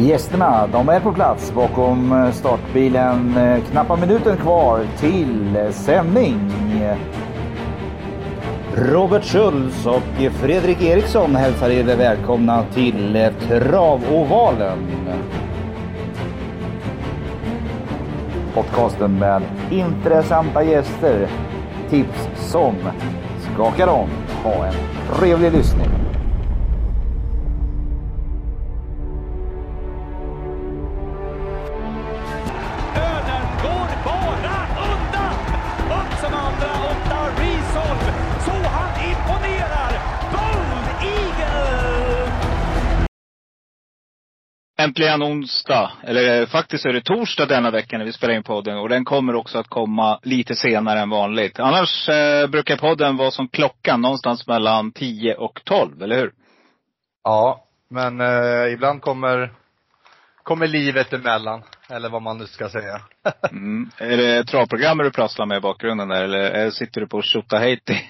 Gästerna, de är på plats bakom eh, startbilen. Eh, knappa minuten kvar till eh, sändning. Robert Schultz och Fredrik Eriksson hälsar er välkomna till Travovalen. Podcasten med intressanta gäster, tips som skakar om. Ha en trevlig lyssning. Äntligen onsdag, eller faktiskt är det torsdag denna vecka när vi spelar in podden och den kommer också att komma lite senare än vanligt. Annars eh, brukar podden vara som klockan, någonstans mellan 10 och 12, eller hur? Ja, men eh, ibland kommer, kommer livet emellan. Eller vad man nu ska säga. Mm. Är det travprogrammet du prasslar med i bakgrunden där eller är- sitter du på Tjotahejti?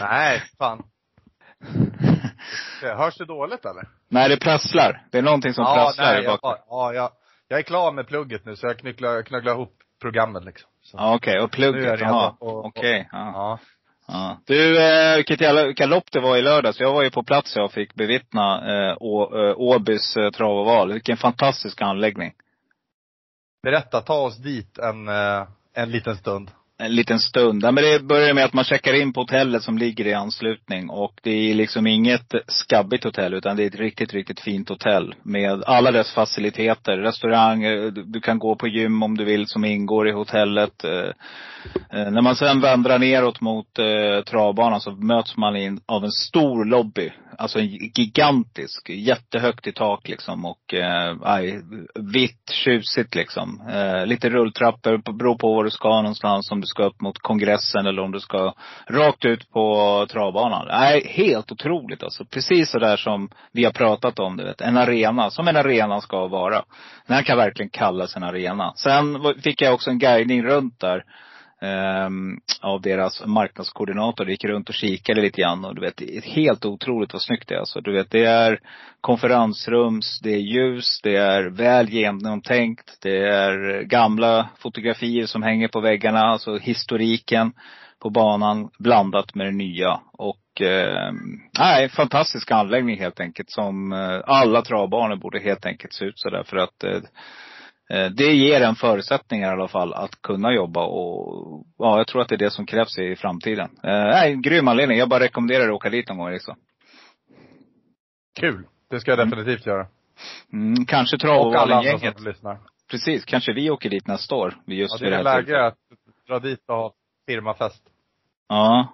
Nej, fan. Hörs det dåligt eller? Nej, det prasslar. Det är någonting som prasslar i jag, bakgrunden. bara- ja, jag, jag är klar med plugget nu så jag knycklar, knögglar ihop programmet liksom. Så. Ja, okej. Och är jag plugget, jaha. Och- Okej. Ja. Ja. Ja. Du, eh, vilket jävla vilka lopp det var i lördags. Jag var ju på plats jag fick bevittna eh, Å, eh, Åbys eh, trav och val. Vilken fantastisk anläggning. Berätta, ta oss dit en, eh, en liten stund. En liten stund. Ja, men det börjar med att man checkar in på hotellet som ligger i anslutning. Och det är liksom inget skabbigt hotell utan det är ett riktigt, riktigt fint hotell. Med alla dess faciliteter. Restaurang, eh, du kan gå på gym om du vill som ingår i hotellet. Eh, eh, när man sen vandrar neråt mot travbanan så möts man in av en stor lobby. Alltså en gigantisk, jättehögt i tak liksom. Och aj, vitt, tjusigt liksom. Lite rulltrappor, beror på var du ska någonstans. Om du ska upp mot kongressen eller om du ska rakt ut på travbanan. Nej, helt otroligt alltså. Precis så där som vi har pratat om, du vet. En arena, som en arena ska vara. Den här kan verkligen kallas en arena. Sen fick jag också en guidning runt där ehm, av deras marknadskoordinator. Gick runt och kikade lite grann och du vet, helt otroligt vad snyggt det är. Alltså, du vet, det är konferensrums, det är ljus, det är väl genomtänkt. Det är gamla fotografier som hänger på väggarna, alltså historiken på banan blandat med det nya. Och eh, nej, fantastisk anläggning helt enkelt som eh, alla travbanor borde helt enkelt se ut sådär för att Eh, det ger en förutsättningar i alla fall att kunna jobba och ja, jag tror att det är det som krävs i framtiden. Eh, nej, grym anledning. Jag bara rekommenderar att åka dit någon gång liksom. Kul. Det ska jag definitivt göra. Mm, kanske Travovalen-gänget. som lyssnar. Precis, kanske vi åker dit nästa år. Just Ja, det är läge att dra dit och ha firmafest. Ja.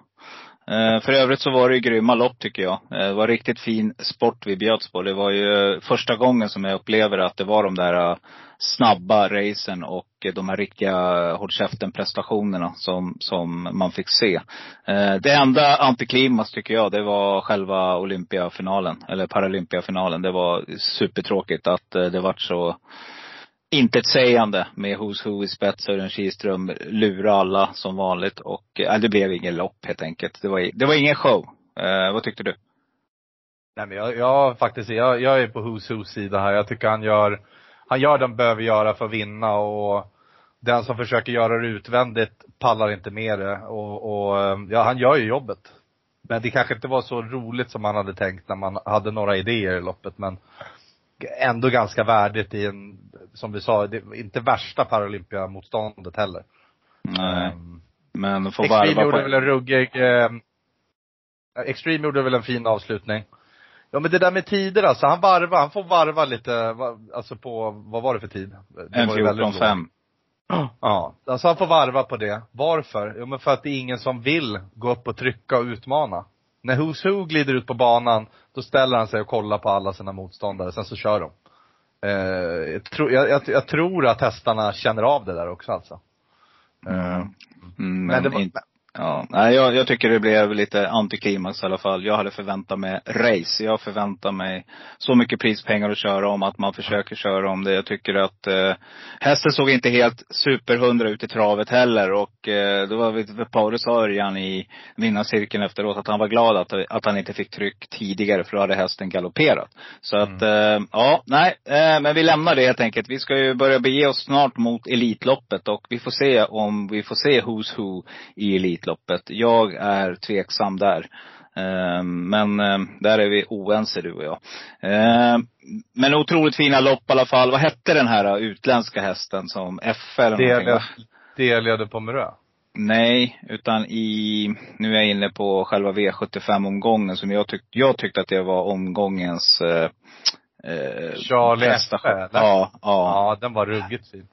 Eh, för övrigt så var det ju grymma lopp tycker jag. Eh, det var riktigt fin sport vi bjöds på. Det var ju eh, första gången som jag upplever att det var de där snabba racen och de här riktiga håll käften prestationerna som, som man fick se. Det enda antiklimax tycker jag, det var själva Olympiafinalen, eller Paralympiafinalen. Det var supertråkigt att det vart så intetsägande med Who's Who i spets. Sören Kihlström lura alla som vanligt och äh, det blev ingen lopp helt enkelt. Det var, det var ingen show. Eh, vad tyckte du? Nej men jag, jag faktiskt, jag, jag är på Who's Who's sida här. Jag tycker han gör, han gör det han behöver göra för att vinna och den som försöker göra det utvändigt pallar inte med det och, och eh, ja, han gör ju jobbet. Men det kanske inte var så roligt som man hade tänkt när man hade några idéer i loppet men ändå ganska värdigt i en, som vi sa, det, inte värsta Paralympiamotståndet heller. Nej. Ehm, Men få Extreme varva gjorde på. väl en ruggig, eh, Extreme gjorde väl en fin avslutning. Ja men det där med tider alltså, han varvar, han får varva lite, alltså på, vad var det för tid? Det En var ju väldigt 14-5. lågt. Ja, alltså han får varva på det. Varför? Jo men för att det är ingen som vill gå upp och trycka och utmana. När Who's Who glider ut på banan, då ställer han sig och kollar på alla sina motståndare, sen så kör de. Eh, jag, tror, jag, jag, jag tror att hästarna känner av det där också alltså. Eh, Mm. Mm, men men det var, inte, Ja, nej, jag, jag tycker det blev lite antiklimax i alla fall. Jag hade förväntat mig race. Jag förväntar mig så mycket prispengar att köra om, att man försöker köra om det. Jag tycker att eh, hästen såg inte helt superhundra ut i travet heller. Och eh, det var väl Paulus Örjan i vinnarcirkeln efteråt att han var glad att, att han inte fick tryck tidigare för då hade hästen galopperat. Så att, eh, ja, nej, eh, men vi lämnar det helt enkelt. Vi ska ju börja bege oss snart mot Elitloppet och vi får se om vi får se Who's Who i Elitloppet. Jag är tveksam där. Eh, Men eh, där är vi oense du och jag. Eh, Men otroligt fina lopp i alla fall. Vad hette den här utländska hästen som F eller någonting? Delia, va? Delia de Pomerö. Nej, utan i, nu är jag inne på själva V75-omgången som jag tyckte, jag tyckte att det var omgångens eh, Charlie. F? Ja, ja. Ja, den var ruggigt fin.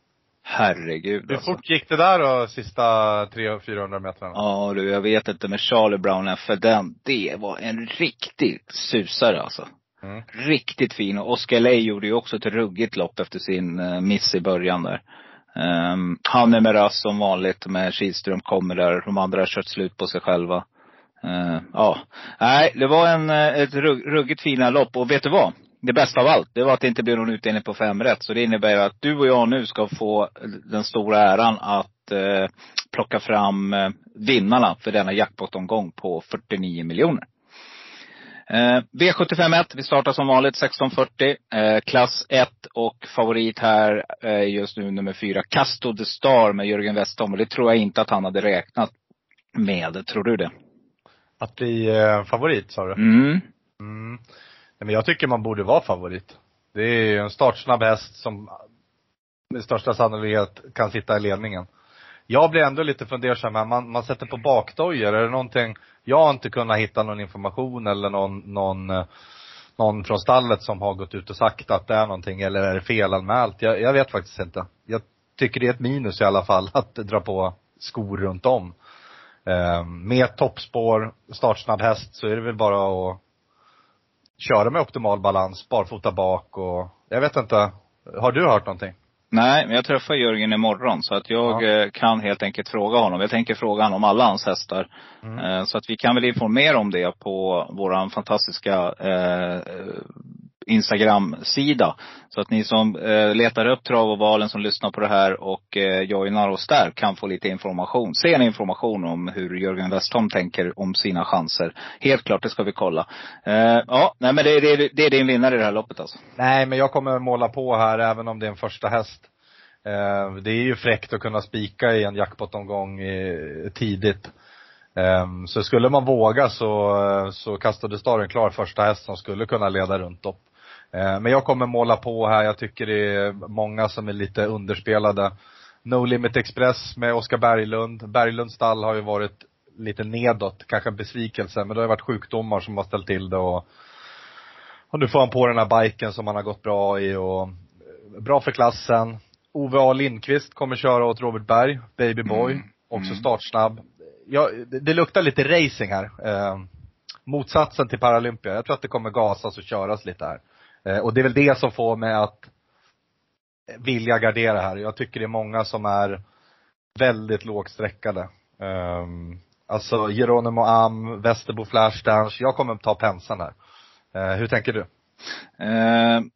Herregud Hur alltså. fort gick det där då, sista 300-400 metrarna? Ja du, jag vet inte med Charlie Brown för den, det var en riktig susare alltså. Mm. Riktigt fin. Och Oscar Ley gjorde ju också ett ruggigt lopp efter sin eh, miss i början där. Um, han är med Rass som vanligt, med Kihlström kommer där. De andra har kört slut på sig själva. Eh, ja. Nej, det var en, eh, ett rugg, ruggigt fina lopp. Och vet du vad? Det bästa av allt, det var att det inte blev någon utdelning på fem rätt. Så det innebär att du och jag nu ska få den stora äran att eh, plocka fram eh, vinnarna för denna jackpot-omgång på 49 miljoner. Eh, V751, vi startar som vanligt 1640. Eh, klass 1 och favorit här är just nu nummer 4, Casto de Star med Jörgen Westholm. Och det tror jag inte att han hade räknat med. Tror du det? Att bli eh, favorit sa du? Mm. Mm. Men jag tycker man borde vara favorit. Det är ju en startsnabb häst som med största sannolikhet kan sitta i ledningen. Jag blir ändå lite fundersam här. Man, man sätter på bakdojor. Är det någonting, jag har inte kunnat hitta någon information eller någon, någon, eh, någon från stallet som har gått ut och sagt att det är någonting eller är det felanmält? Jag, jag vet faktiskt inte. Jag tycker det är ett minus i alla fall att dra på skor runt om. Eh, med toppspår, startsnabb häst så är det väl bara att köra med optimal balans, barfota bak och, jag vet inte. Har du hört någonting? Nej, men jag träffar Jörgen imorgon så att jag Ja. eh, kan helt enkelt fråga honom. Jag tänker fråga honom om alla hans hästar. Mm. Eh, Så att vi kan väl informera om det på våran fantastiska eh, Instagram-sida. Så att ni som eh, letar upp Trav och Valen som lyssnar på det här och eh, joinar oss där kan få lite information. Sen information om hur Jörgen Westholm tänker om sina chanser. Helt klart, det ska vi kolla. Eh, ja, nej men det, det, det är din vinnare i det här loppet alltså. Nej, men jag kommer måla på här även om det är en första häst. Eh, Det är ju fräckt att kunna spika i en jackpot-omgång eh, tidigt. Ehm, så skulle man våga så, eh, så kastade Staren klar första häst som skulle kunna leda runt upp. Eh, Men jag kommer måla på här. Jag tycker det är många som är lite underspelade. No Limit Express med Oskar Berglund. Berglunds stall har ju varit lite nedåt, kanske en besvikelse, men det har ju varit sjukdomar som har ställt till det och och nu får han på den här biken som han har gått bra i och bra för klassen. Ove A Lindqvist kommer köra åt Robert Berg, Baby Boy, Mm. också Mm. startsnabb. Ja, det, det luktar lite racing här. Eh, motsatsen till Paralympia. Jag tror att det kommer gasas och köras lite här. Eh, och det är väl det som får mig att vilja gardera här. Jag tycker det är många som är väldigt lågsträckade. Um, alltså Geronimo Am, Västerbo Flashdance. Jag kommer ta penseln här. Uh, hur tänker du? Ehm,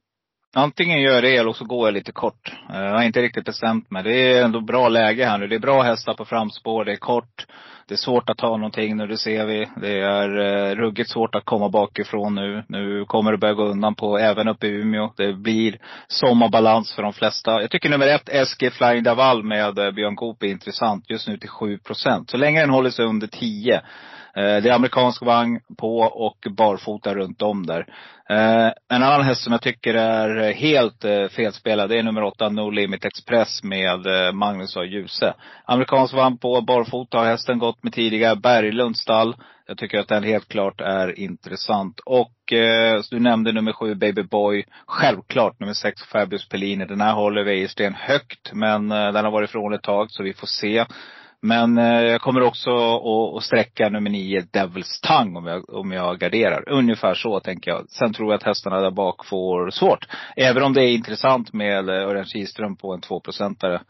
antingen gör jag det eller så går jag lite kort. Eh, jag har inte riktigt bestämt mig. Det är ändå bra läge här nu. Det är bra hästar på framspår. Det är kort. Det är svårt att ta någonting nu, det ser vi. Det är eh, ruggigt svårt att komma bakifrån nu. Nu kommer det börja gå undan på, även uppe i Umeå. Det blir sommarbalans för de flesta. Jag tycker nummer ett, SG Flying Daval med eh, Björn Goop är intressant. Just nu till 7 procent. Så länge den håller sig under 10 Eh, det är amerikansk vagn på och barfota runt om där. Eh, en annan häst som jag tycker är helt eh, felspelad, det är nummer åtta, No Limit Express med Magnus och Djuse. Amerikansk vagn på barfota har hästen gått med tidigare. Berglunds stall. Jag tycker att den helt klart är intressant. Och eh, du nämnde nummer sju, Baby Boy. Självklart nummer sex, Fabius Pellini. Den här håller Wäjersten högt, men eh, den har varit ifrån ett tag, så vi får se. Men eh, jag kommer också att, sträcka nummer nio Devils Tongue om jag, om jag garderar. Ungefär så tänker jag. Sen tror jag att hästarna där bak får svårt. Även om det är intressant med Örjan Kihlström på en tvåprocentare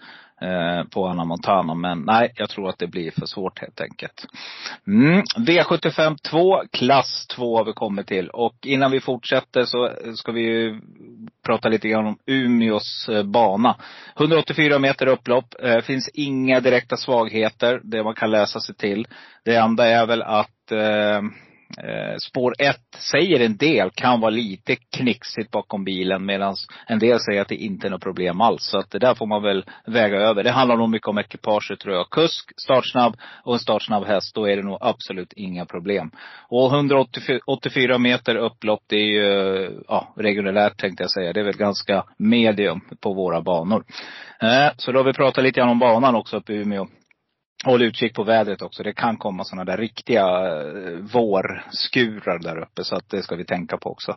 eh, på Anna Montana. Men nej, jag tror att det blir för svårt helt enkelt. Mm. V75 2, klass 2 har vi kommit till. Och innan vi fortsätter så ska vi ju prata lite grann om Umeås eh, bana. 184 meter upplopp. Eh, finns inga direkta svagheter, det man kan läsa sig till. Det enda är väl att eh, Eh, spår 1 säger en del kan vara lite knixigt bakom bilen medan en del säger att det inte är något problem alls. Så att det där får man väl väga över. Det handlar nog mycket om ekipaget tror jag. Kusk, startsnabb och en startsnabb häst. Då är det nog absolut inga problem. Och 184 meter upplopp det är ju, ja, reguljärt tänkte jag säga. Det är väl ganska medium på våra banor. Eh, så då har vi pratat lite grann om banan också uppe i Umeå. Håll utkik på vädret också. Det kan komma sådana där riktiga eh, vårskurar där uppe. Så att det ska vi tänka på också.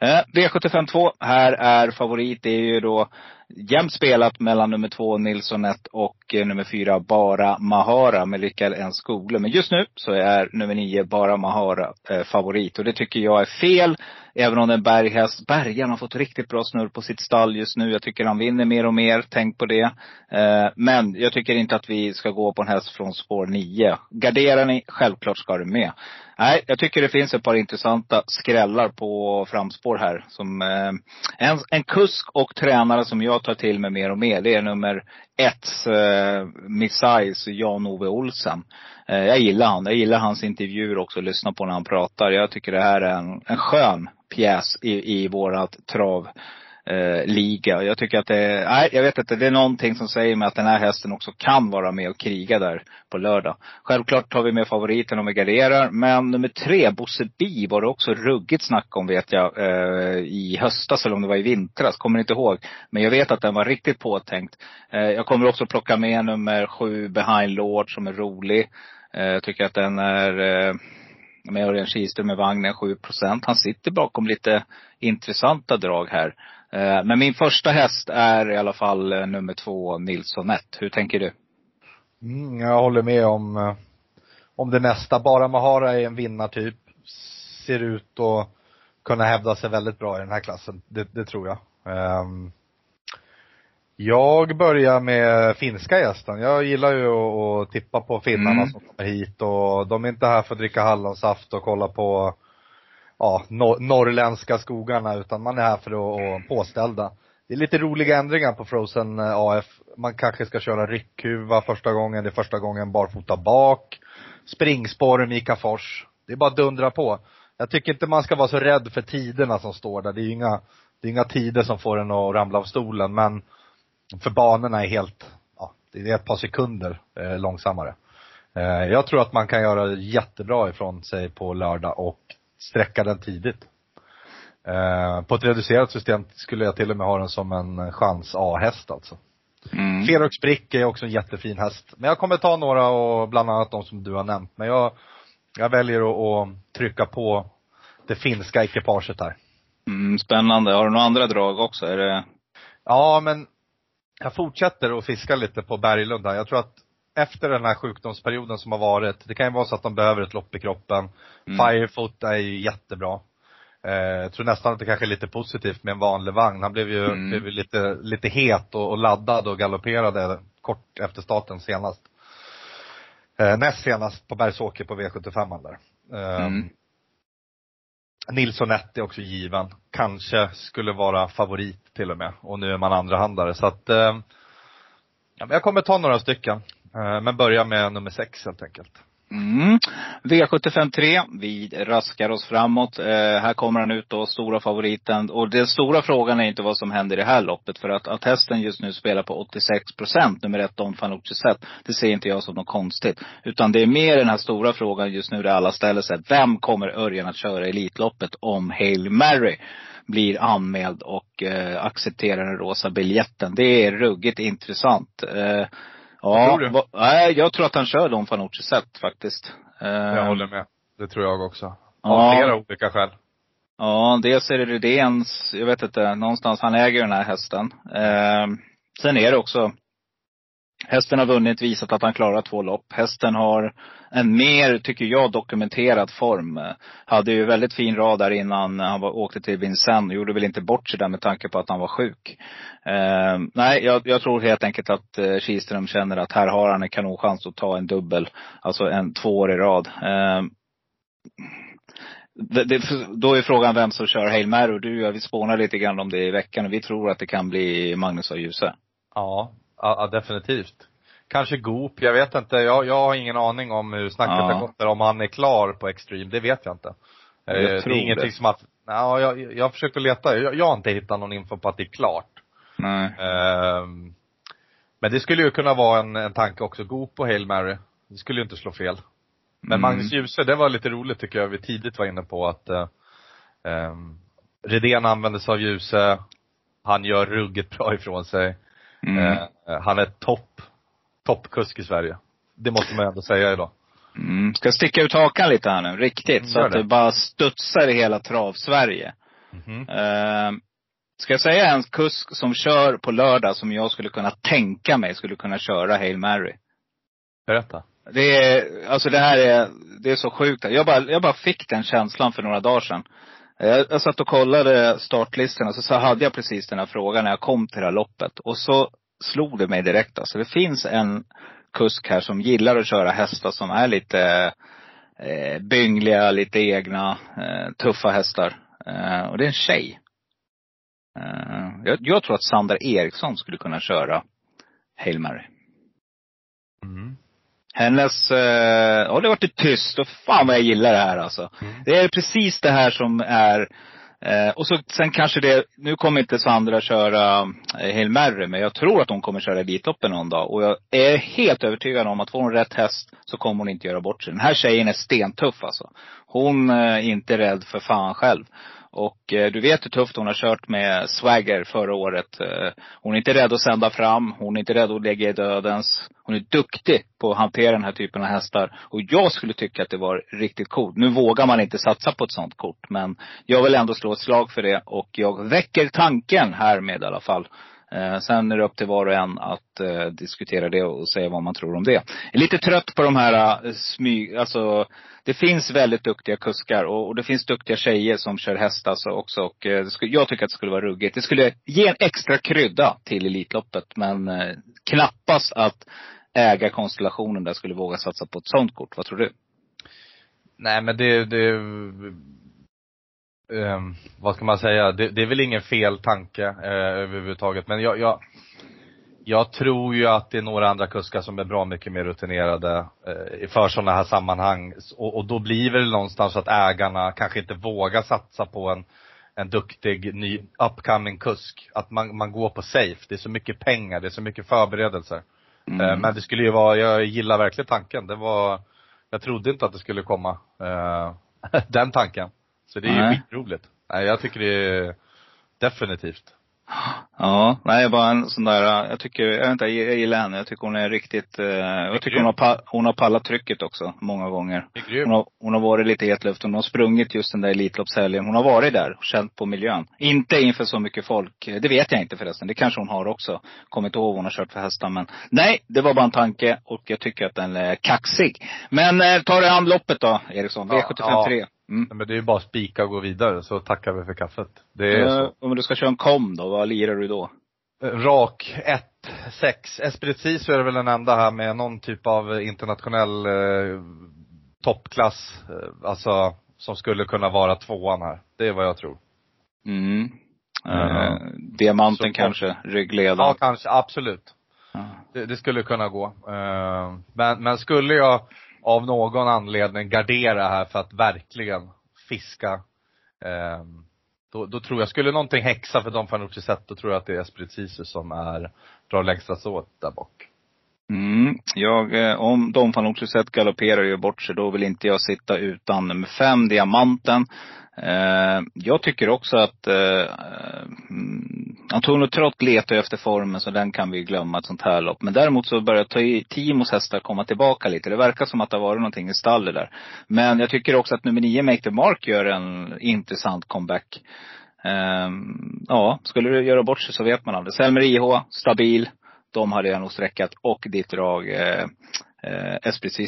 Eh, V75 2. Här är favorit. Det är ju då jämnt spelat mellan nummer två Nilsson 1 och eh, nummer fyra Bara Mahara med Rickard N Skole. Men just nu så är nummer nio Bara Mahara eh, favorit. Och det tycker jag är fel. Även om det är en berghäst. Bergaren har fått riktigt bra snurr på sitt stall just nu. Jag tycker han vinner mer och mer. Tänk på det. Eh, men jag tycker inte att vi ska gå på en häst från spår nio. Garderar ni, självklart ska du med. Nej, jag tycker det finns ett par intressanta skrällar på framspår här. Som, eh, en, en kusk och tränare som jag tar till mig mer och mer, det är nummer ett, eh, Missais Jan-Ove Olsen. Eh, jag gillar han. Jag gillar hans intervjuer också, lyssna på när han pratar. Jag tycker det här är en, en skön pjäs i, i vårat trav eh, liga. Jag tycker att det nej jag vet inte, det är någonting som säger mig att den här hästen också kan vara med och kriga där på lördag. Självklart tar vi med favoriten om vi garderar. Men nummer tre, Bosse Bi, var det också ruggigt snack om vet jag eh, i höstas eller om det var i vintras. Kommer inte ihåg. Men jag vet att den var riktigt påtänkt. Eh, jag kommer också plocka med nummer sju, Behind Lord, som är rolig. Eh, jag tycker att den är eh, med Örjan Kihlström med vagnen 7% Han sitter bakom lite intressanta drag här. Eh, men min första häst är i alla fall eh, nummer två, Nilsson 1. Hur tänker du? Mm, jag håller med om, eh, om det mesta. Bara Mahara är en vinnartyp. Ser ut att kunna hävda sig väldigt bra i den här klassen. Det, det tror jag. Um, jag börjar med finska gästen. Jag gillar ju att, tippa på finnarna mm. som kommer hit och de är inte här för att dricka hallonsaft och kolla på ja, nor norrländska skogarna utan man är här för att, att påställda. Det är lite roliga ändringar på Frozen eh, AF. Man kanske ska köra ryckhuva första gången, det är första gången barfota bak. Springspår i Mikafors. Det är bara att dundra på. Jag tycker inte man ska vara så rädd för tiderna som står där. Det är ju inga, det är inga tider som får en att ramla av stolen men för banorna är helt, ja, det är ett par sekunder eh, långsammare. Eh, jag tror att man kan göra jättebra ifrån sig på lördag och sträcka den tidigt. Eh, på ett reducerat system skulle jag till och med ha den som en chans A-häst alltså. Mm. Ferox Brick är också en jättefin häst. Men jag kommer ta några och bland annat de som du har nämnt. Men jag, jag väljer att, att trycka på det finska ekipaget här. Mm, spännande. Har du några andra drag också? Är det? Ja, men jag fortsätter att fiska lite på Berglund här. Jag tror att efter den här sjukdomsperioden som har varit, det kan ju vara så att de behöver ett lopp i kroppen. Mm. Firefoot är ju jättebra. Eh, jag tror nästan att det kanske är lite positivt med en vanlig vagn. Han blev ju, mm. blev ju lite, lite het och, och laddad och galopperade kort efter starten senast. Eh, näst senast på Bergsåker på V75 där. Eh, mm. Nilsson 1 är också given. Kanske skulle vara favorit till och med. Och nu är man andrahandare. Så att, eh, jag kommer ta några stycken. Eh, men börja med nummer sex helt enkelt. Mm. V75 3, vi raskar oss framåt. Eh, här kommer han ut då, stora favoriten. Och den stora frågan är inte vad som händer i det här loppet. För att, att hästen just nu spelar på 86 procent, nummer ett Don Fanucci Zet, det ser inte jag som något konstigt. Utan det är mer den här stora frågan just nu där alla ställer sig. Vem kommer Örjan att köra Elitloppet om Hail Mary? blir anmäld och eh, accepterar den rosa biljetten. Det är ruggigt intressant. Eh, Ja, tror du? nej, jag tror att han kör Don Fanucci set faktiskt. Jag eh, håller med. Det tror jag också. Av ja. flera olika skäl. Ja, dels är det Rydéns, jag vet inte, någonstans, han äger den här hästen. Eh, sen är det också Hästen har vunnit, visat att han klarar två lopp. Hästen har en mer, tycker jag, dokumenterad form. Hade ju väldigt fin rad där innan han var, åkte till Vincennes. Gjorde väl inte bort sig där med tanke på att han var sjuk. Eh, nej, jag, jag, tror helt enkelt att eh, Kihlström känner att här har han en kanonchans att ta en dubbel. Alltså en två år i rad. Eh, det, det, då är frågan vem som kör Hail Mary. Du och jag, vi spånar lite grann om det i veckan och vi tror att det kan bli Magnus och Ljuse. Ja, ja, definitivt. Kanske Goop, jag vet inte. Jag, jag har ingen aning om hur snacket ja. har gått där. Om han är klar på Extreme, det vet jag inte. Jag eh, det är ingenting det. som att, ja, jag, jag att leta. Jag, jag har inte hittat någon info på att det är klart. Nej. Um, men det skulle ju kunna vara en, en tanke också. Goop och Hail Mary. Det skulle ju inte slå fel. Men mm. Magnus Djuse, det var lite roligt tycker jag. Vi tidigt var inne på att uh, um, Redén använder sig av Djuse. Han gör ruggigt bra ifrån sig. Mm. Uh, han är topp, toppkusk i Sverige. Det måste man ändå säga idag. Mm. Ska sticka ut hakan lite här nu, riktigt. Mm, så att det. det bara studsar i hela trav-Sverige. Mm. Uh, ska jag säga en kusk som kör på lördag som jag skulle kunna tänka mig skulle kunna köra Hail Mary? Berätta. Det är, alltså det här är, det är så sjukt. Jag bara, jag bara fick den känslan för några dagar sedan. Eh, jag, jag satt och kollade startlistorna, så, så hade jag precis den här frågan när jag kom till det här loppet. Och så slog det mig direkt alltså. Det finns en kusk här som gillar att köra hästar som är lite eh, byngliga, lite egna, eh, tuffa hästar. Eh, och det är en tjej. Eh, jag, jag, tror att Sandra Eriksson skulle kunna köra Hail Mary. Mm. Hennes, eh, ja det har varit tyst och fan vad jag gillar det här alltså. Mm. Det är precis det här som är Eh, och så sen kanske det, nu kommer inte Sandra köra eh, Hail Mary, men jag tror att hon kommer köra Elitloppen någon dag. Och jag är helt övertygad om att får hon rätt häst så kommer hon inte göra bort sig. Den här tjejen är stentuff alltså. Hon eh, är inte rädd för fan själv. Och eh, du vet hur tufft hon har kört med Swagger förra året. Eh, hon är inte rädd att sända fram. Hon är inte rädd att lägga i dödens. Hon är duktig på att hantera den här typen av hästar. Och jag skulle tycka att det var riktigt coolt. Nu vågar man inte satsa på ett sånt kort. Men jag vill ändå slå ett slag för det. Och jag väcker tanken härmed i alla fall. Eh, sen är det upp till var och en att eh, diskutera det och säga vad man tror om det. Jag är lite trött på de här eh, smyg, alltså det finns väldigt duktiga kuskar och, och det finns duktiga tjejer som kör häst alltså också. Och skulle, jag tycker att det skulle vara ruggigt. Det skulle ge en extra krydda till Elitloppet. Men knappast att ägarkonstellationen där skulle våga satsa på ett sånt kort. Vad tror du? Nej men det, det um, vad ska man säga, det, det, är väl ingen fel tanke uh, överhuvudtaget. Men jag, jag, jag tror ju att det är några andra kuskar som är bra mycket mer rutinerade uh, för sådana här sammanhang. Och, och, då blir väl någonstans att ägarna kanske inte vågar satsa på en, en duktig ny upcoming kusk. Att man, man går på safe. Det är så mycket pengar, det är så mycket förberedelser. Mm. Uh, men det skulle ju vara, jag gillar verkligen tanken. Det var, jag trodde inte att det skulle komma, den tanken. Så det är Nej. ju skitroligt. Nej, jag tycker det är definitivt. Ja, nej bara en sån där, jag tycker, jag vet inte, jag gillar henne. Jag tycker hon är riktigt, eh, jag tycker hon har, hon har pallat trycket också, många gånger. Hon har, hon har varit lite i hetluften. Hon har sprungit just den där Elitloppshelgen. Hon har varit där och känt på miljön. Inte inför så mycket folk. Det vet jag inte förresten. Det kanske hon har också. Kommit ihåg vad hon har kört för hästar. Men nej, det var bara en tanke och jag tycker att den är kaxig. Men eh, ta det an loppet då, Eriksson. V75 ja, 3. Mm. Men det är ju bara spika och gå vidare, så tackar vi för kaffet. Det är så. Om du ska köra en kom då, vad lirar du då? Rak 1, 6. Esprit så är det väl den enda här med någon typ av internationell eh, toppklass, eh, alltså som skulle kunna vara tvåan här. Det är vad jag tror. Mm. Uh, diamanten så, kanske, ryggledaren? Ja, kanske, absolut. Det, det, skulle kunna gå. Uh, men, men skulle jag av någon anledning gardera här för att verkligen fiska. Eh, då, då, tror jag, skulle någonting häxa för Don Fanucci sett, då tror jag att det är Esprit Sisu som är, drar längsta åt där bak. Mm. Jag, eh, om Don Fanucci sett galopperar och gör bort sig, då vill inte jag sitta utan nummer fem, Diamanten. Eh, jag tycker också att eh, eh Antonio Trott letar efter formen så den kan vi glömma ett sånt här lopp. Men däremot så börjar Timos hästar komma tillbaka lite. Det verkar som att det har varit någonting i stallet där. Men jag tycker också att nummer nio, Make the Mark, gör en intressant comeback. Eh, ja, skulle det göra bort sig så vet man aldrig. Selmer IH, stabil. de hade jag nog sträckat. Och ditt drag eh, eh, Esprit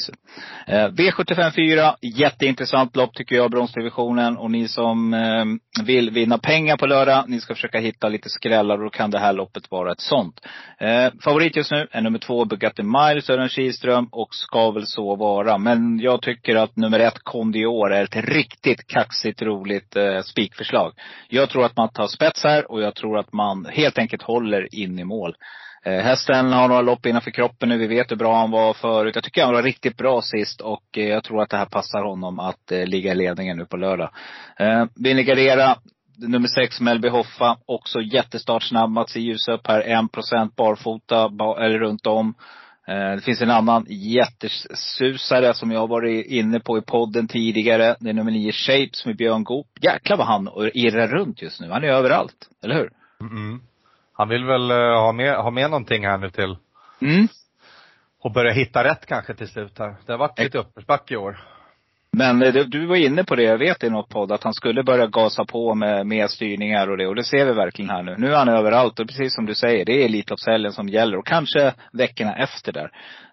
eh, V75 4, jätteintressant lopp tycker jag, bronsdivisionen. Och ni som eh, vill vinna pengar på lördag, ni ska försöka hitta lite skrällar och då kan det här loppet vara ett sånt. Eh, favorit just nu är nummer två, Bugatti Mile, Sören Kihlström och ska väl så vara. Men jag tycker att nummer ett, Kondior, är ett riktigt kaxigt, roligt eh, spikförslag. Jag tror att man tar spets här och jag tror att man helt enkelt håller in i mål. Eh, hästen har några lopp innanför kroppen nu. Vi vet hur bra han var förut. Jag tycker han var riktigt bra sist och eh, jag tror att det här passar honom att eh, ligga i ledningen nu på lördag. Vill ni gardera nummer sex Melby Hoffa, också jättestartsnabb. Mats ljus upp här. En procent barfota, eller runt om. Det finns en annan jättesusare som jag varit inne på i podden tidigare. Det är nummer nio Shapes med Björn Goop. Jäklar vad han irrar runt just nu. Han är överallt. Eller hur? Mm. Han vill väl uh, ha, med, ha med någonting här nu till mm. och börja hitta rätt kanske till slut här. Det har varit lite uppförsbacke i år. Men eh, du var inne på det, jag vet i något podd, att han skulle börja gasa på med mer styrningar och det. Och det ser vi verkligen här nu. Nu är han överallt och precis som du säger, det är Elitloppshelgen som gäller. Och kanske veckorna efter där.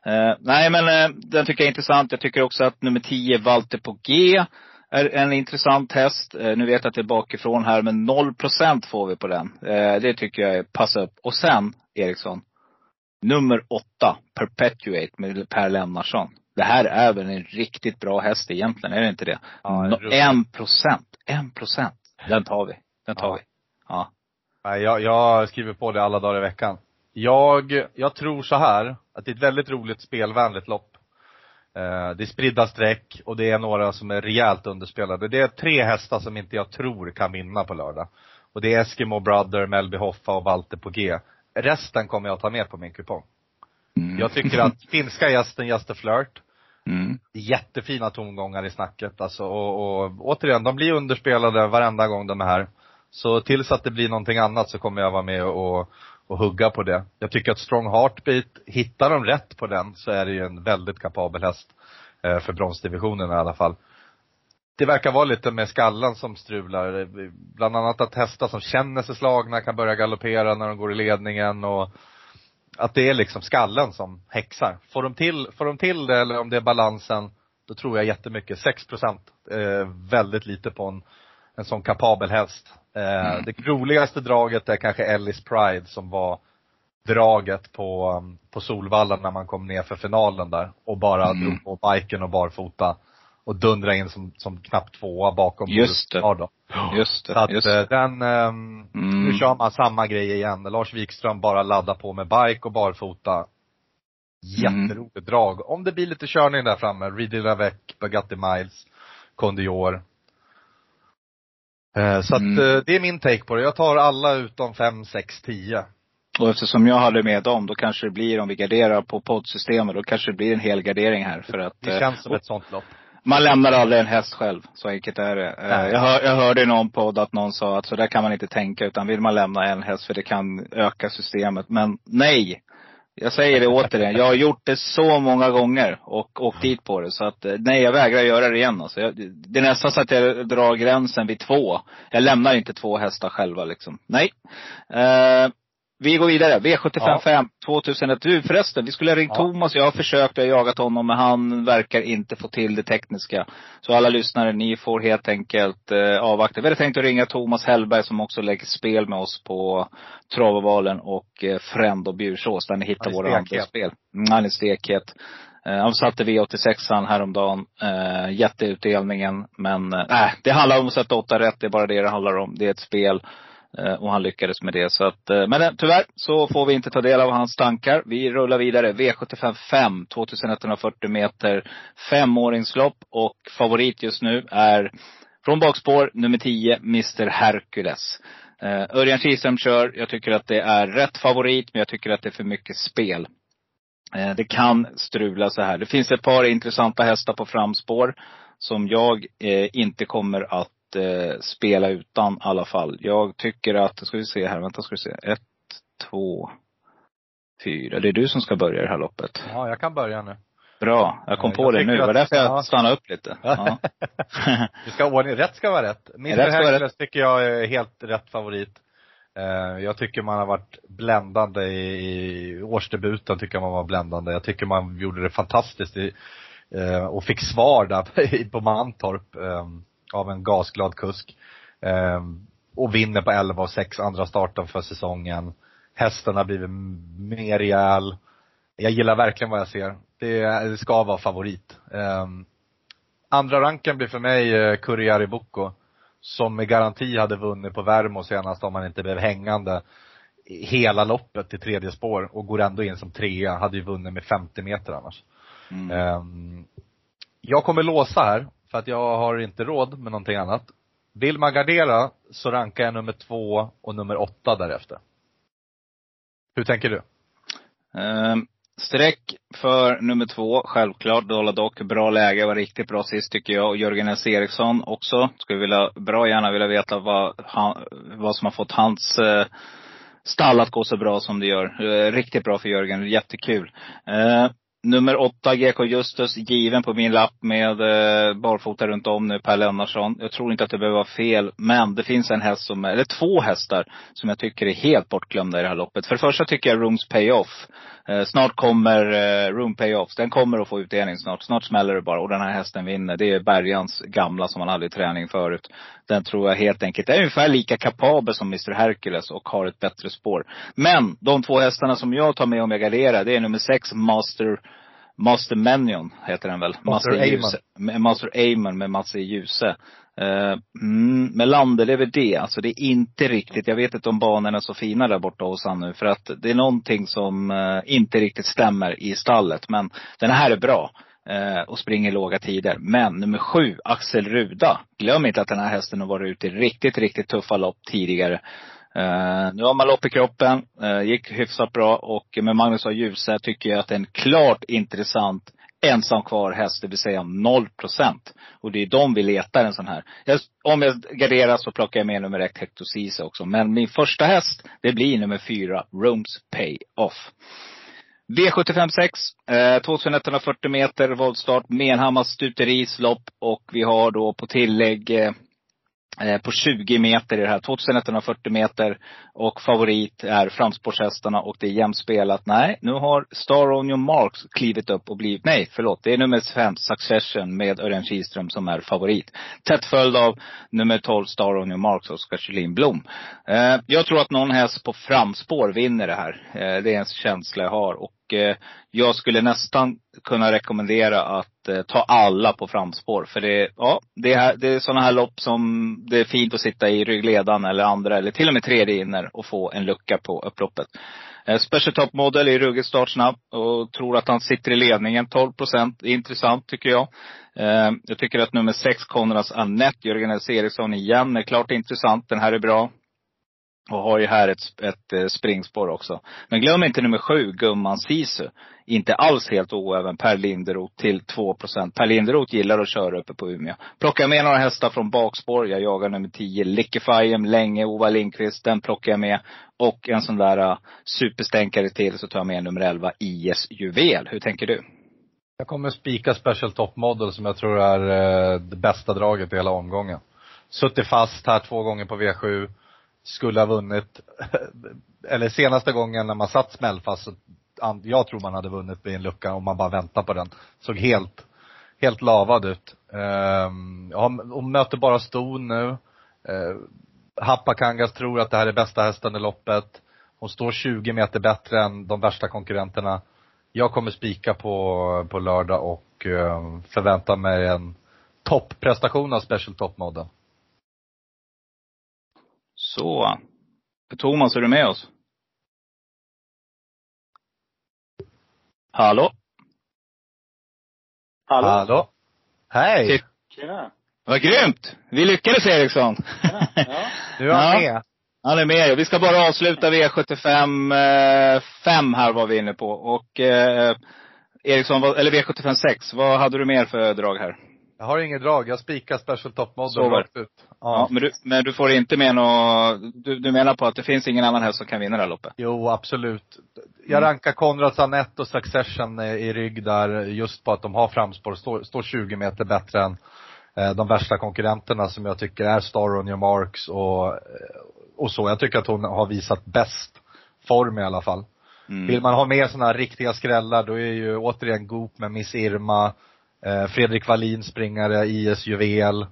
Uh, nej men uh, den tycker jag är intressant. Jag tycker också att nummer 10, Walter på G, är en intressant häst. Eh, nu vet jag att det är bakifrån här, men 0% får vi på den. Eh, det tycker jag är pass upp. Och sen, Eriksson. Nummer åtta, Perpetuate med Per Lennartsson. Det här är väl en riktigt bra häst egentligen, är det inte det? Ja, en procent. En procent. Den tar vi. Den tar ja. vi. Ja. Jag, jag skriver på det alla dagar i veckan. Jag, jag tror så här, att det är ett väldigt roligt spelvänligt lopp. Eh, det är spridda streck och det är några som är rejält underspelade. Det är tre hästar som inte jag tror kan vinna på lördag. Och det är Eskimo Brother, Melby Hoffa och Walter på G. Resten kommer jag ta med på min kupong. Mm. Jag tycker att finska gästen Gösta Flirt, mm. jättefina tongångar i snacket alltså och, och återigen, de blir underspelade varenda gång de är här. Så tills att det blir någonting annat så kommer jag vara med och, och hugga på det. Jag tycker att Strong Heartbeat, hittar de rätt på den så är det ju en väldigt kapabel häst eh, för bronsdivisionen i alla fall. Det verkar vara lite med skallen som strular. Bland annat att hästar som känner sig slagna kan börja galoppera när de går i ledningen och att det är liksom skallen som häxar. Får de till, får de till det eller om det är balansen, då tror jag jättemycket. 6 procent, eh, väldigt lite på en, en sån kapabel häst. Eh, mm. Det roligaste draget är kanske Ellis Pride som var draget på, um, på Solvalla när man kom ner för finalen där och bara mm. drog på biken och barfota och dundra in som, som knappt tvåa bakom Just det. Då. Just det. Så att just det. Eh, den, um, mm. nu kör man samma grej igen. Lars Wikström bara laddar på med bike och barfota. Jätteroligt mm. drag. Om det blir lite körning där framme, Reedy Lavec, Bugatti Miles, Condior. Eh, så att mm. Eh, det är min take på det. Jag tar alla utom 5, 6, 10. Och eftersom jag hade med dem, då kanske det blir, om vi garderar på poddsystemet, då kanske det blir en hel gardering här för att Det känns som och, ett sånt lopp. Man lämnar aldrig en häst själv. Så enkelt är det. Nej. Jag, hör, jag hörde i någon podd att någon sa att så där kan man inte tänka, utan vill man lämna en häst för det kan öka systemet. Men nej! Jag säger det återigen. Jag har gjort det så många gånger och åkt dit på det. Så att eh, nej, jag vägrar göra det igen alltså. Jag, det är nästan så att jag drar gränsen vid två. Jag lämnar inte två hästar själva liksom. Nej. Eh, vi går vidare. V75 5, 2001. Du förresten, vi skulle ha ringt ja. Thomas. Jag har försökt, jag har jagat honom, men han verkar inte få till det tekniska. Så alla lyssnare, ni får helt enkelt eh, avvakta. Vi hade tänkt att ringa Thomas Hellberg som också lägger spel med oss på Travovalen och eh, Fränd och Bjursås, där ni hittar våra andra spel. Mm, han är stekhet. Eh, han satte V86an häromdagen. Eh, jätteutdelningen. Men äh, det handlar om att sätta åtta rätt. Det är bara det det handlar om. Det är ett spel. Eh, och han lyckades med det. Så att, eh, men eh, tyvärr så får vi inte ta del av hans tankar. Vi rullar vidare. V75 5, 2140 meter. Femåringslopp och favorit just nu är från bakspår nummer 10, Mr Hercules. Uh, Örjan Kihlström kör. Jag tycker att det är rätt favorit, men jag tycker att det är för mycket spel. Uh, det kan strula så här. Det finns ett par intressanta hästar på framspår som jag uh, inte kommer att eh, spela utan i alla fall. Jag tycker att, ska vi se här, vänta ska vi se. Ett, två, fyra. Det är du som ska börja det här loppet. Ja, jag kan börja nu. Bra. Jag kom jag på det nu. Det var därför jag stannade upp lite. Ja. du ska ordning, rätt ska vara rätt. Mr Hercules tycker jag är helt rätt favorit. Eh, jag tycker man har varit bländande i, årsdebuten, tycker jag man var bländande. Jag tycker man gjorde det fantastiskt i, eh, och fick svar där på Mantorp eh, av en gasglad kusk. Och vinner på 11 och 6 andra starten för säsongen. Hästen har blivit mer rejäl. Jag gillar verkligen vad jag ser. Det, ska vara favorit. Andra ranken blir för mig Kurriari Bocco som med garanti hade vunnit på Värmo senast om han inte blev hängande hela loppet i tredje spår och går ändå in som trea, hade ju vunnit med 50 meter annars. Mm. Um, jag kommer låsa här, för att jag har inte råd med någonting annat. Vill man gardera så rankar jag nummer två och nummer åtta därefter. Hur tänker du? Um, Streck för nummer två, självklart. Dola dock bra läge, var riktigt bra sist tycker jag. Och Jörgen S. Eriksson också. Skulle vilja, bra gärna vilja veta vad, han, vad som har fått hans eh, stall att gå så bra som det gör. Eh, riktigt bra för Jörgen, jättekul. Eh, Nummer åtta, GK Justus, given på min lapp med eh, barfota runt om nu, Per Lennarsson. Jag tror inte att det behöver vara fel, men det finns en häst som, eller två hästar, som jag tycker är helt bortglömda i det här loppet. För det första tycker jag Rooms Payoff. Eh, snart kommer eh, Room Payoff. Den kommer att få utdelning snart. Snart smäller det bara. Och den här hästen vinner. Det är Bergans gamla som han hade i träning förut. Den tror jag helt enkelt är ungefär lika kapabel som Mr Hercules och har ett bättre spår. Men de två hästarna som jag tar med om jag garderar, det är nummer sex Master Master Menion heter den väl? Master, Master Master Amon med Mats E. Djuse. Uh, mm, Melander, det är väl det. Alltså det är inte riktigt, jag vet inte om banorna är så fina där borta hos han nu. För att det är någonting som uh, inte riktigt stämmer i stallet. Men den här är bra. Uh, och springer låga tider. Men nummer sju, Axel Ruda. Glöm inte att den här hästen har varit ute i riktigt, riktigt tuffa lopp tidigare. Uh, nu har man lopp i kroppen, uh, gick hyfsat bra och med Magnus A. Djuse tycker jag att det är en klart intressant ensam kvar häst, det vill säga 0 procent. Och det är de vi letar en sån här. Jag, om jag garderar så plockar jag med nummer ett Hector Ceesay också. Men min första häst, det blir nummer fyra, Rooms Pay Off. V75 6, eh, 2140 meter voltstart, Menhammars stuterislopp och vi har då på tillägg Eh, Eh, på 20 meter i det här. 2140 meter. Och favorit är framspårshästarna och det är jämnt spelat. Nej, nu har Star on your marks klivit upp och blivit, nej förlåt, det är nummer 5 Succession med Örjan Kihlström som är favorit. Tätt följd av nummer 12 Star on your marks, Oskar Kjellin Blom. Eh, jag tror att någon häst på framspår vinner det här. Eh, det är en känsla jag har. Och Eh, jag skulle nästan kunna rekommendera att eh, ta alla på framspår. För det, ja, det, är, det är sådana här lopp som det är fint att sitta i ryggledan eller andra eller till och med tredje inner och få en lucka på upploppet. Eh, Special Top Model är ruggigt startsnabb och tror att han sitter i ledningen. 12 procent. Intressant tycker jag. Eh, jag tycker att nummer sex, Konrads Annette, Jörgen S. Eriksson igen, är klart intressant. Den här är bra. Och har ju här ett, ett eh, springspår också. Men glöm inte nummer sju, Gumman Sisu. Inte alls helt oäven Per Linderoth till 2% Per Linderoth gillar att köra uppe på Umeå. Plockar med några hästar från bakspår. Jag jagar nummer 10, Lickefiem, länge, Ova Lindqvist. Den plockar jag med. Och en sån där uh, superstänkare till så tar jag med nummer 11, IS Juvel. Hur tänker du? Jag kommer spika Special Top Model som jag tror är uh, det bästa draget i hela omgången. Suttit fast här två gånger på V7 skulle ha vunnit, eller senaste gången när man satt smällfast, så jag tror man hade vunnit i en lucka om man bara väntar på den. Såg helt, helt lavad ut. Ehm, Hon möter bara ston nu. Ehm, Happakangas tror att det här är bästa hästen i loppet. Hon står 20 meter bättre än de värsta konkurrenterna. Jag kommer spika på, på lördag och ehm, förväntar mig en topprestation av Special Top Model. Så. Thomas, är du med oss? Hallå? Hallå? Hallå? Hej! Tjena! Vad grymt! Vi lyckades Eriksson. Tjena. Ja. Du är ja. med. Han är med. Vi ska bara avsluta V75 5 här var vi inne på. Och eh, Eriksson, eller V75 6, vad hade du mer för drag här? Jag har inget drag. Jag spikar Special Top Model rakt ut. Ja. ja. men, du, men du får inte med något, du, du menar på att det finns ingen annan häst som kan vinna det här loppet? Jo, absolut. Jag mm. rankar Konrads Anette och Succession i rygg där just på att de har framspår, står, står 20 meter bättre än eh, de värsta konkurrenterna som jag tycker är Star on your marks och eh, och så. Jag tycker att hon har visat bäst form i alla fall. Mm. Vill man ha mer sådana här riktiga skrällar då är ju återigen Goop med Miss Irma, eh, Fredrik Wallin springare, IS Juvel.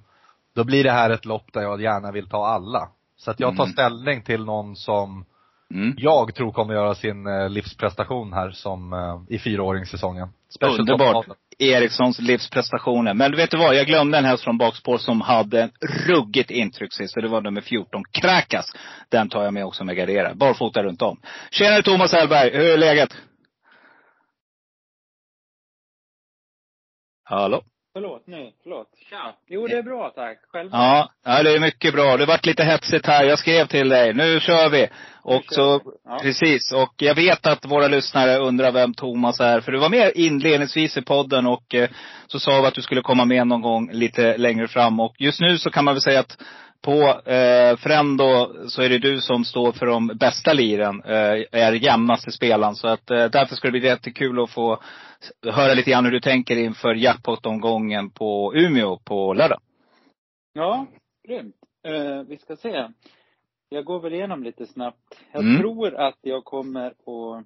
Då blir det här ett lopp där jag gärna vill ta alla. Så att jag tar Mm. ställning till någon som Mm. jag tror kommer göra sin eh, livsprestation här som eh, i fyraåringssäsongen. Special Underbart. Erikssons livsprestationer. Men du vet du vad, jag glömde en häst från bakspår som hade en ruggigt intryck sist det var nummer 14, Krakas. Den tar jag med också med gardera. Barfota runt om. Tjenare Thomas Hellberg, hur är läget? Hallå? Förlåt nu, förlåt. Tja. Jo, det är bra tack. Själv? Ja, ja, det är mycket bra. Det varit lite hetsigt här. Jag skrev till dig, nu kör vi. Och kör så, vi. Ja. precis. Och jag vet att våra lyssnare undrar vem Thomas är. För du var med inledningsvis i podden och eh, så sa vi att du skulle komma med någon gång lite längre fram. Och just nu så kan man väl säga att på eh, Frendo så är det du som står för de bästa liren, eh, är jämnaste spelaren. Så att eh, därför ska det bli jättekul att få höra lite grann hur du tänker inför jackpot-omgången på Umeå på lördag. Ja, grymt. Eh, vi ska se. Jag går väl igenom lite snabbt. Jag Mm. tror att jag kommer att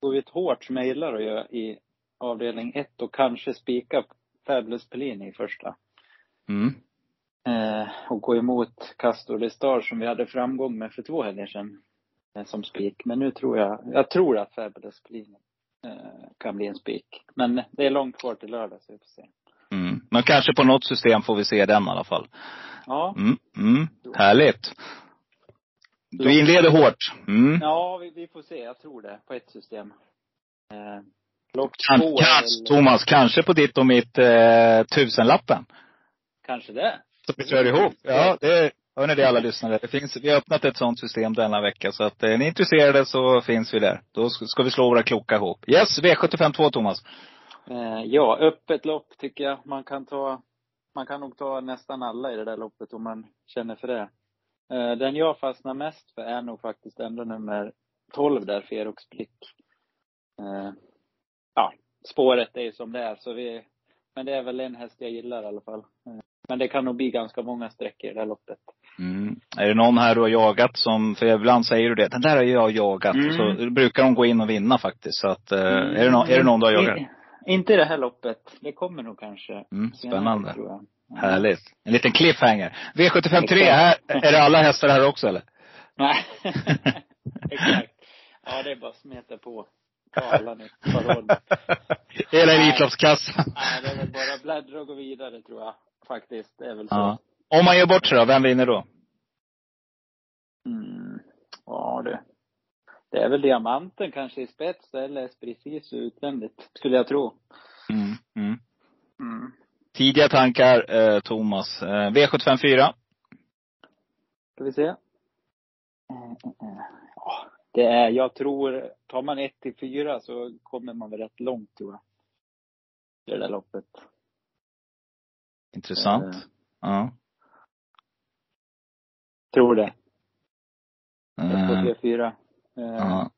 gå ut hårt som jag gillar att göra i avdelning ett och kanske spika Fabulous Pellini i första. Mm. Eh, och gå emot Castor de Star som vi hade framgång med för två helger sedan. Eh, som spik. Men nu tror jag, jag tror att Fabulous Pellini eh, kan bli en spik. Men det är långt kvar till lördag så vi får se. Mm. Men kanske på något system får vi se den i alla fall. Ja, Mm. Mm. Härligt. Du inleder hårt. Mm. Ja, vi, vi får se. Jag tror det. På ett system. Eh, Kan, kanske, väl- Thomas, kanske på ditt och mitt eh, tusenlappen. Kanske det. Så vi kör ihop. Ja, det hör ni det alla lyssnare. Det finns, vi har öppnat ett sånt system denna vecka. Så att är ni intresserade så finns vi där. Då ska ska vi slå våra kloka ihop. Yes, V752 Thomas. Eh, ja, öppet lopp tycker jag. Man kan ta, man kan nog ta nästan alla i det där loppet om man känner för det. Eh, den jag fastnar mest för är nog faktiskt ändå nummer 12 där, Ferox Blick. Eh, ja, spåret är ju som det är så vi, men det är väl en häst jag gillar i alla fall. Eh, men det kan nog bli ganska många sträckor i det här loppet. Mm. Är det någon här du har jagat som, för ibland säger du det, den där har jag jagat. Mm. Så brukar de gå in och vinna faktiskt. Så att, eh, är, det någon, är det någon du har jagat? I- Inte i det här loppet. Det kommer nog kanske. Mm, senare, spännande. jag. Ja. Härligt. En liten cliffhanger. V753, Exakt. här, är det alla hästar här också eller? Nej. Exakt. Ja, det är bara att smeta på. Råd med. Hela. Elitloppskassan. Nej, det är väl bara bläddra och gå vidare tror jag. Faktiskt. Det är väl så. Ja. Om man gör bort sig då, vem vinner då? Mm. Ja, det. Det är väl diamanten kanske i spets eller precis utvändigt, skulle jag tro. Mm. Mm. Mm. Tidiga tankar, eh, Thomas. Eh, V754. Ska vi se. Eh, eh, eh. Ja, det är, jag tror, tar man ett till fyra så kommer man väl rätt långt tror jag. I det där loppet. Intressant. Eh. Ja. Tror det. Ett, två, tre, fyra. Eh, ja.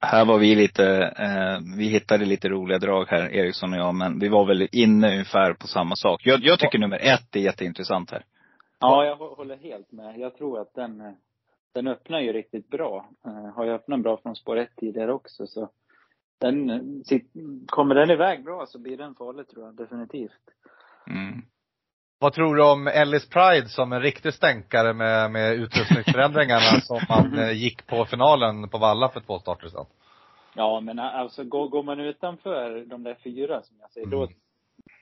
Här var vi lite, eh, vi hittade lite roliga drag här, Eriksson och jag, men vi var väl inne ungefär på samma sak. Jag, jag tycker nummer ett är jätteintressant här. Ja, jag hå- håller helt med. Jag tror att den, den öppnar ju riktigt bra. Eh, Har ju öppnat bra från spår ett tidigare också så den, sit- kommer den iväg bra så blir den farlig tror jag definitivt. Mm. Vad tror du om Ellis Pride som en riktig stänkare med, med utrustningsförändringarna som man eh, gick på finalen på Valla för två starter sedan? Ja, men a- alltså går, går man utanför de där fyra som jag säger, då Mm.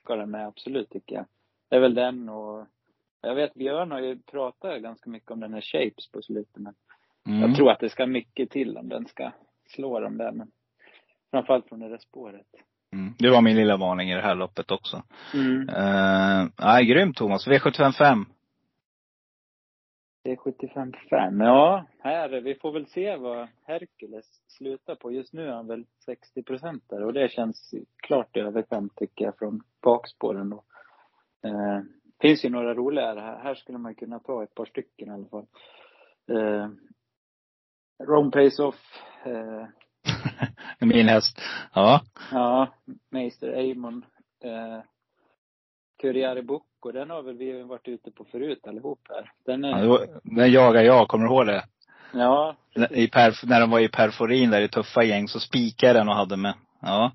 ska den med absolut tycker jag. Det är väl den och jag vet Björn har ju pratat ganska mycket om den här Shapes på slutet men Mm. jag tror att det ska mycket till om den ska slå dem där men framförallt från det där spåret. Mm. Det var min lilla varning i det här loppet också. Mm. Uh, nej, grymt Thomas. V755. Det är 75-5. Ja, här, vi får väl se vad Hercules slutar på. Just nu är han väl 60 procent där och det känns klart i överkant tycker jag från bakspåren då. Eh, finns ju några roligare här. Här skulle man kunna ta ett par stycken i alla fall. Eh, Rome Pace Off. Eh, min häst. Ja. ja, Meister Amon. Eh, Book Bucco, den har väl vi varit ute på förut allihop här. Den är, Ja, Den jagar jag, kommer du ihåg det? ja, I perf, när de var i perforin där i tuffa gäng så spikade den och hade med. Ja.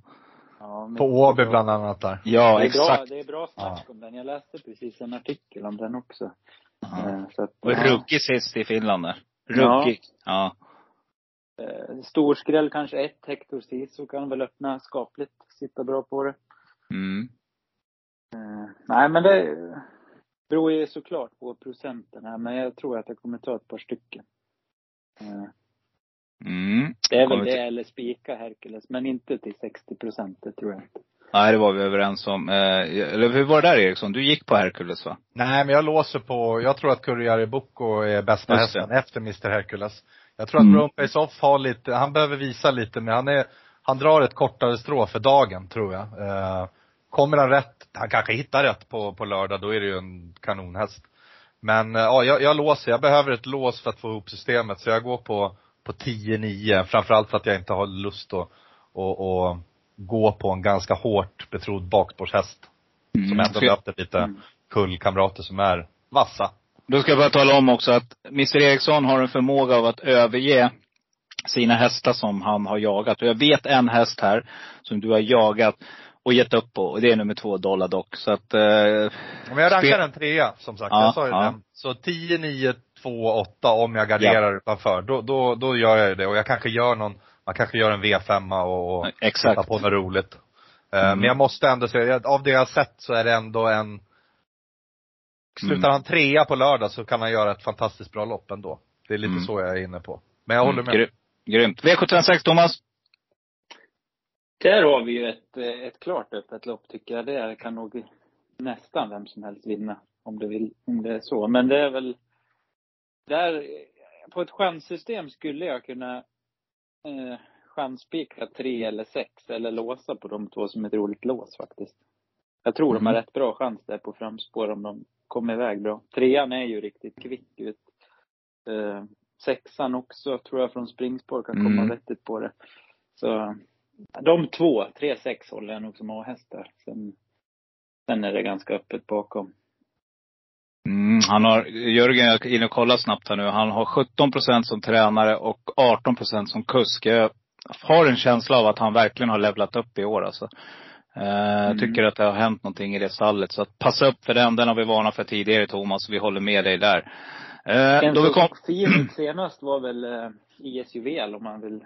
ja men- På Åby bland annat där. Ja, det är exakt. Bra, det är bra snack om den. Jag läste precis en artikel om den också. Ja. Eh, Så att, Och ja. ruggig sist i Finland där. Ja. Ruggig. Ja. Eh, Stor skräll kanske ett. Hector Sisu kan väl öppna skapligt. Sitta bra på det. Mm. Eh, nej, men det beror ju såklart på procenten här. Men jag tror att jag kommer ta ett par stycken. Eh, Mm. det är väl det till- eller spika Hercules. Men inte till 60 procent. Det tror jag inte. Nej, det var vi överens om. Eh, eller hur var det där Eriksson? Du gick på Hercules va? Nej, men jag låser på, jag tror att Kurriari Bocco är bästa Just det. hästen efter Mr Hercules. Jag tror att Mm. Off har lite, han behöver visa lite men han är, han drar ett kortare strå för dagen tror jag. Eh, kommer han rätt, han kanske hittar rätt på, på lördag, då är det ju en kanonhäst. Men eh, ja, jag, jag låser, jag behöver ett lås för att få ihop systemet så jag går på, på 10-9, framförallt för att jag inte har lust att, att, att gå på en ganska hårt betrodd bakspårshäst. Mm. Som ändå möter lite Mm. kullkamrater som är vassa. Då ska jag bara tala om också att Mr Eriksson har en förmåga av att överge sina hästar som han har jagat. Och jag vet en häst här som du har jagat och gett upp på. Och det är nummer två, Dollar Dock. Så att, eh, Men jag rankar Spel- en trea som sagt. Ja, jag sa ju ja. det. Så 10, 9, 2, 8 om jag garderar utanför. Då, då, då gör jag ju det. Och jag kanske gör någon, man kanske gör en V5 och, och exakt. på något roligt. Eh, Mm. Men jag måste ändå säga, av det jag har sett så är det ändå en Slutar Mm. han trea på lördag så kan han göra ett fantastiskt bra lopp ändå. Det är lite Mm. så jag är inne på. Men jag håller med. Gry- Grymt. V756 Thomas. Där har vi ju ett, ett klart öppet lopp tycker jag. Det kan nog nästan vem som helst vinna. Om det, vill, om det är så. Men det är väl, där, på ett chanssystem skulle jag kunna eh, chanspika tre eller sex eller låsa på de två som ett roligt lås faktiskt. Jag tror de har Mm. rätt bra chans där på framspår om de kommer iväg bra. Trean är ju riktigt kvick ut. Eh, sexan också tror jag från springspår kan komma Mm. vettigt på det. Så de två, tre, sex håller jag nog som A-hästar. Sen, sen är det ganska öppet bakom. Mm, han har, Jörgen, jag är inne och kollar snabbt här nu. Han har 17 procent som tränare och 18 procent som kusk. Jag har en känsla av att han verkligen har levlat upp i år alltså. Eh, Mm. tycker att det har hänt någonting i det stallet. Så att passa upp för den. Den har vi varnat för tidigare Thomas. Vi håller med dig där. Eh, då vi kom, senast var väl eh, IS Juvel om man vill.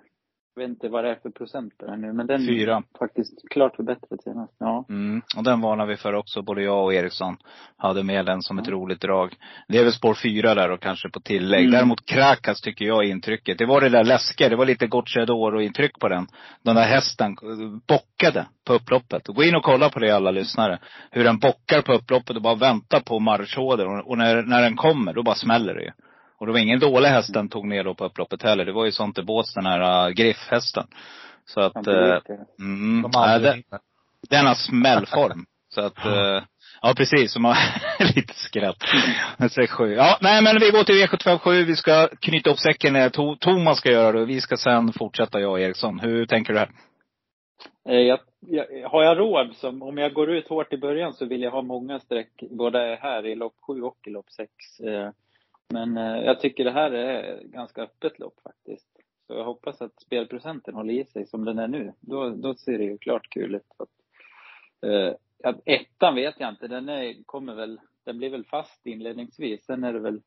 Vet inte vad det är för procent på den nu. Men den Fyra. är faktiskt klart förbättrad senast. Ja. Mm, och den varnar vi för också. Både jag och Eriksson hade med den som ett Ja. roligt drag. Det är väl spår fyra där och kanske på tillägg. Mm. Däremot Krakas tycker jag är intrycket. Det var det där läskiga. Det var lite Gocciadoro-intryck på den. Den där hästen eh, bockade på upploppet. Gå in och kolla på det alla lyssnare. Hur den bockar på upploppet och bara väntar på marschorder. Och, och när, när den kommer, då bara smäller det ju. Och det var ingen dålig häst den tog ner då på upploppet heller. Det var ju sånt i bås, den här uh, griffhästen. Så att, uh, mm, De äh, den, den har smällform. så att, uh, ja precis, som har lite skratt. Ja, nej men vi går till V757. Vi ska knyta upp säcken eh, Thomas ska göra det. Vi ska sen fortsätta jag och Eriksson. Hur tänker du här? Jag, jag, har jag råd, som, om jag går ut hårt i början, så vill jag ha många streck både här i lopp sju och i lopp 6. Men eh, jag tycker det här är ganska öppet lopp faktiskt. Så jag hoppas att spelprocenten håller i sig som den är nu. Då, då ser det ju klart kul ut. Att, eh, ja, ettan vet jag inte. Den är, kommer väl, den blir väl fast inledningsvis. Sen är det väl,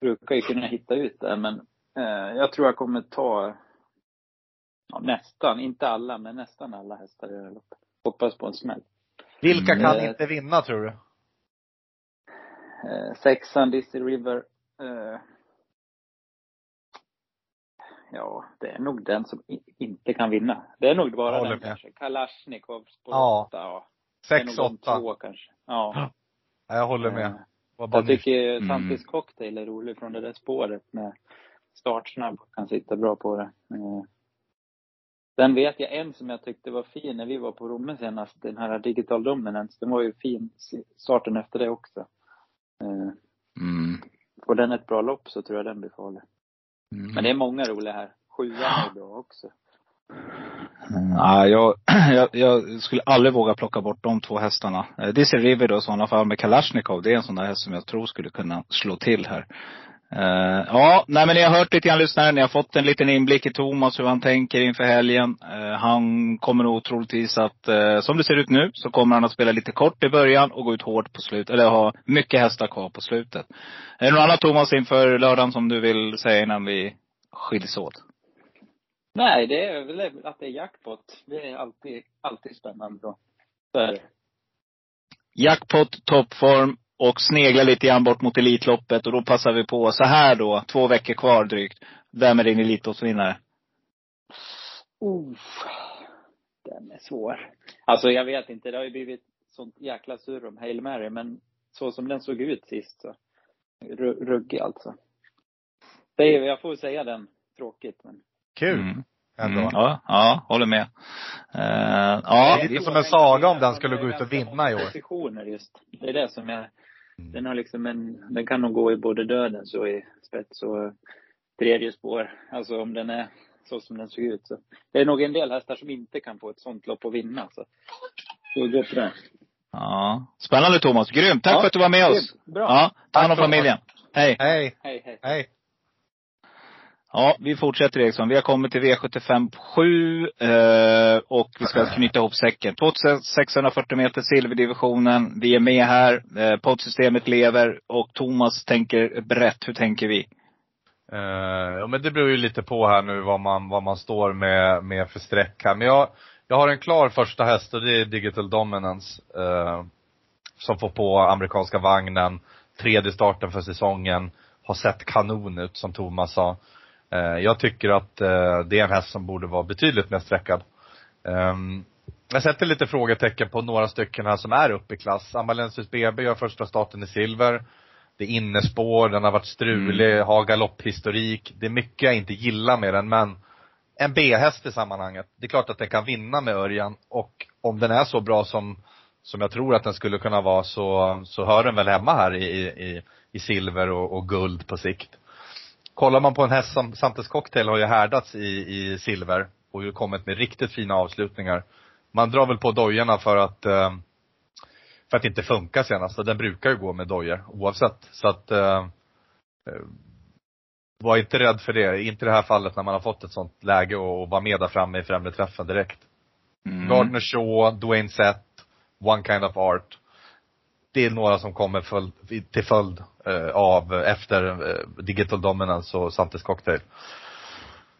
brukar ju kunna hitta ut där men eh, jag tror jag kommer ta ja, nästan, inte alla, men nästan alla hästar i det här loppet. Hoppas på en smäll. Vilka Mm. kan Eh, inte vinna tror du? Eh, sexan, Dizzy River. Eh, ja, det är nog den som inte kan vinna. Det är nog Jag bara den med. kanske. Kalashnikov på Ja. åtta. Ja. Sex, åtta. två kanske. Ja. Ja, jag håller Eh, med. Var bara Jag tycker Mm. Santis Cocktail är rolig från det där spåret med startsnabb. Kan sitta bra på det. Eh, Sen vet jag en som jag tyckte var fin när vi var på Romme senast. Den här Digital Dominance. Den var ju fin starten efter det också. Eh, Mm. Får den ett bra lopp så tror jag den blir farlig. Mm. Men det är många roliga här. Sjuan är bra också. Mm. Ja, jag, jag, jag, skulle aldrig våga plocka bort de två hästarna. Eh, Dizzy River då i sådana fall med Kalashnikov. Det är en sån där häst som jag tror skulle kunna slå till här. Uh, ja, nej men ni har hört lite grann lyssnare. Ni har fått en liten inblick i Thomas, hur han tänker inför helgen. Uh, han kommer nog troligtvis att, uh, som det ser ut nu, så kommer han att spela lite kort i början och gå ut hårt på slutet. Eller ha mycket hästar kvar på slutet. Är det något annat Thomas inför lördagen som du vill säga innan vi skiljs åt? Nej, det är väl att det är jackpot. Det är alltid, alltid spännande då. Det. Jackpot, toppform och snegla lite grann bort mot Elitloppet och då passar vi på så här då, två veckor kvar drygt. Vem är din Elitloppsvinnare? Uh, den är svår. Alltså jag vet inte, det har ju blivit sånt jäkla surr om Hail Mary, men så som den såg ut sist så. ru- Ruggig alltså. Det är, jag får säga den. Tråkigt men. Kul. Mm. Ändå. Mm, ja, ja, håller med. Uh, ja, Det är lite som en saga om den skulle gå ut och vinna i år. Positioner just. Det är det som är, den har liksom en, den kan nog gå i både dödens och i spets och tredje spår. Alltså om den är så som den såg ut så. Det är nog en del hästar som inte kan få ett sånt lopp att vinna så. Så gå på det. ja. Spännande Thomas. Grymt. Tack Ja, för att du var med oss. Bra. Ja, ta hand om familjen. Hej. Hej. Hej hej. Hej. Ja, vi fortsätter Eriksson. Vi har kommit till V75 7 eh, och vi ska knyta ihop säcken. 2640 meter silverdivisionen. Vi är med här. Eh, poddsystemet lever och Thomas tänker brett. Hur tänker vi? Eh, ja men det beror ju lite på här nu vad man, vad man står med, med för streck här. Men jag, jag har en klar första häst och det är Digital Dominance. Eh, som får på amerikanska vagnen. Tredje starten för säsongen. Har sett kanon ut som Thomas sa. Eh, jag tycker att eh, det är en häst som borde vara betydligt mer sträckad. Ehm, jag sätter lite frågetecken på några stycken här som är uppe i klass. Amalensis BB gör första starten i silver. Det är innespår, den har varit strulig, har galopphistorik. Det är mycket jag inte gillar med den men en B-häst i sammanhanget. Det är klart att den kan vinna med Örjan och om den är så bra som, som jag tror att den skulle kunna vara så, så hör den väl hemma här i, i, i silver och, och guld på sikt. Kollar man på en häst som Santes Cocktail har ju härdats i, i silver och ju kommit med riktigt fina avslutningar. Man drar väl på dojorna för att eh, för att inte funkar senast. Den brukar ju gå med dojor oavsett. Så att eh, eh, var inte rädd för det. Inte i det här fallet när man har fått ett sånt läge och, och vara med där framme i främre träffen direkt. Mm. Gardner Shaw, Dwayne Sett, One Kind of Art. Det är några som kommer följd, till följd eh, av efter eh, Digital Dominance och Santes Cocktail.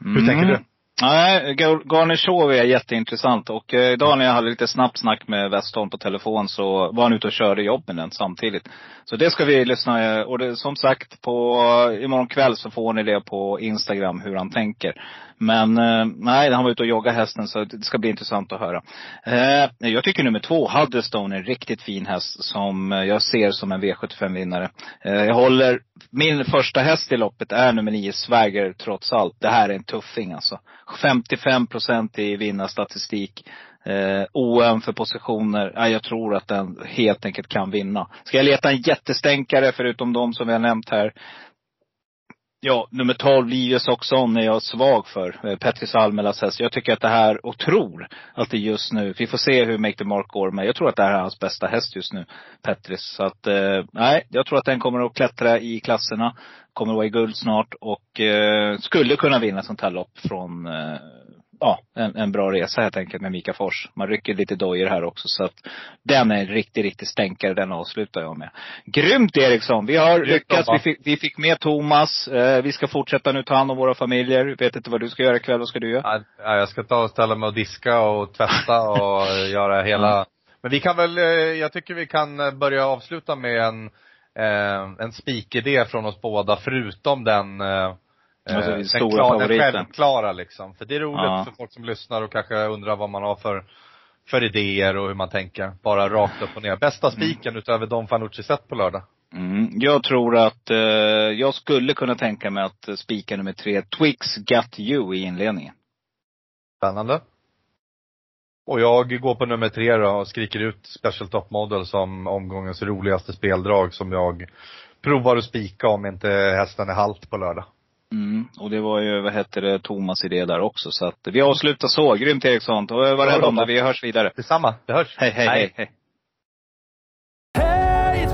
Hur tänker du? Nej, Gar- Garner Shaw är jätteintressant och eh, idag när jag hade lite snabbt snack med Westholm på telefon så var han ute och körde jobben den samtidigt. Så det ska vi lyssna eh, och det, som sagt på eh, imorgon kväll så får ni det på Instagram hur han tänker. Men eh, nej, han var ute och joggade hästen så det ska bli intressant att höra. Eh, jag tycker nummer två, Huddestone, är en riktigt fin häst som eh, jag ser som en V75-vinnare. Eh, jag håller, min första häst i loppet är nummer nio, Swagger, trots allt. Det här är en tuffing alltså. 55 procent i vinnarstatistik. Eh, OM för positioner. Ja, jag tror att den helt enkelt kan vinna. Ska jag leta en jättestänkare förutom de som vi har nämnt här. Ja, nummer 12, Livius Oxon, är jag svag för. Eh, Petris Almelas häst. Jag tycker att det här, och tror att det just nu, vi får se hur Make the Mark går, men jag tror att det här är hans bästa häst just nu. Petris. Så att, eh, nej, jag tror att den kommer att klättra i klasserna. Kommer att vara i guld snart och eh, skulle kunna vinna sånt här lopp från eh, ja, en, en bra resa helt enkelt med Mika Fors. Man rycker lite dojor här också så att den är en riktig, riktig stänkare. Den avslutar jag med. Grymt Eriksson! Vi har Grymt lyckats. Vi fick, vi fick med Thomas. Eh, vi ska fortsätta nu ta hand om våra familjer. Vet inte vad du ska göra ikväll. Vad ska du göra? Ja, ja, jag ska ta och ställa mig och diska och tvätta och göra hela Men vi kan väl, eh, jag tycker vi kan eh, börja avsluta med en, eh, en spikidé från oss båda förutom den Alltså, eh, din den, stora klar, den favoriten. självklara liksom. För det är roligt Ja. för folk som lyssnar och kanske undrar vad man har för, för idéer och hur man tänker. Bara rakt upp och ner. Bästa spiken utöver Don Fanucci sett på lördag? Mm, jag tror att, eh, jag skulle kunna tänka mig att spika nummer tre, Twix Got You i inledningen. Spännande. Och jag går på nummer tre då och skriker ut Special Top Model som omgångens roligaste speldrag som jag provar att spika om inte hästen är halt på lördag. Mm, och det var ju, vad hette det, Thomas idé där också. Så att vi avslutar så. Grymt Eriksson. Var rädd om det. Vi hörs vidare. Detsamma. Vi hörs. Hej, hej, hej. hej. Hey,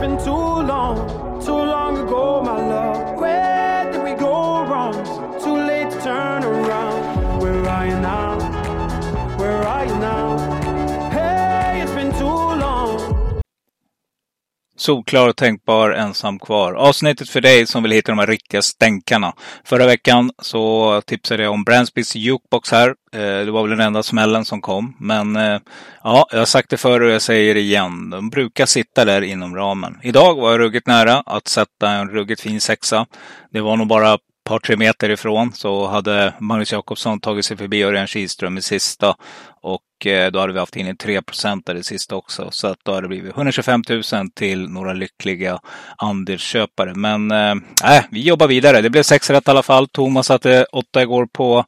Solklar och tänkbar ensam kvar. Avsnittet för dig som vill hitta de här riktiga stänkarna. Förra veckan så tipsade jag om Brandsbys Jukebox här. Eh, det var väl den enda smällen som kom. Men eh, ja, jag har sagt det förr och jag säger det igen. De brukar sitta där inom ramen. Idag var jag ruggigt nära att sätta en ruggigt fin sexa. Det var nog bara par, tre meter ifrån så hade Magnus Jakobsson tagit sig förbi Örjan Kihlström i sista. Och eh, då hade vi haft in en 3 där i sista också. Så att då hade det blivit 125 000 till några lyckliga andelsköpare. Men eh, äh, vi jobbar vidare. Det blev sex rätt i alla fall. Thomas satte åtta igår på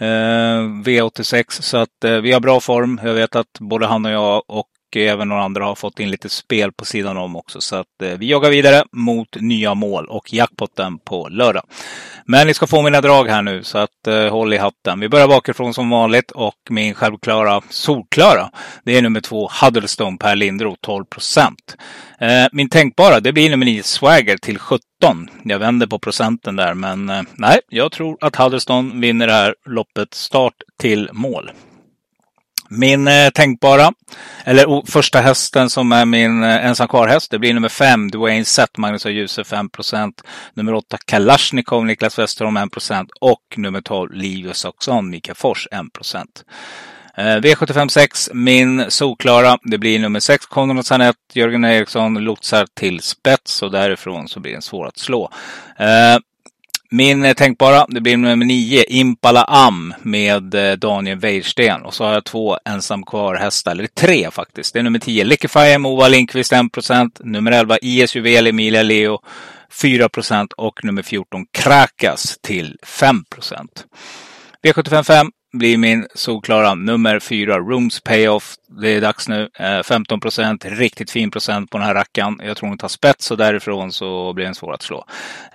eh, V86. Så att eh, vi har bra form. Jag vet att både han och jag och även några andra har fått in lite spel på sidan om också. Så att eh, vi jagar vidare mot nya mål och jackpotten på lördag. Men ni ska få mina drag här nu så att eh, håll i hatten. Vi börjar bakifrån som vanligt och min självklara solklara. Det är nummer två Huddlestone Per Lindroth 12 procent. Eh, min tänkbara det blir nummer nio, Swagger till 17. Jag vänder på procenten där men eh, nej, jag tror att Huddlestone vinner det här loppet start till mål. Min eh, tänkbara, eller oh, första hästen som är min eh, ensam kvar-häst, det blir nummer fem, Dwayne Sett, Magnus och Djuse 5% Nummer åtta, Kalashnikov, Niklas Westerholm 1 procent. och nummer 12, Livius Oxon, Mika Fors 1 Eh, V75 6, min solklara. Det blir nummer 6, Konrad Sanett, Jörgen Eriksson lotsar till spets och därifrån så blir den svår att slå. Eh, min eh, tänkbara, det blir nummer 9, Impala Am med eh, Daniel Weirsten. Och så har jag två ensam kvar hästar, eller tre faktiskt. Det är nummer 10, Liquify Moa Lindqvist 1%, nummer 11, IS Juvel Emilia Leo 4% och nummer 14, Krakas till 5%. V755 blir min solklara nummer fyra, Rooms Payoff. Det är dags nu. Eh, 15 procent, riktigt fin procent på den här rackaren. Jag tror den tar spets och därifrån så blir den svår att slå.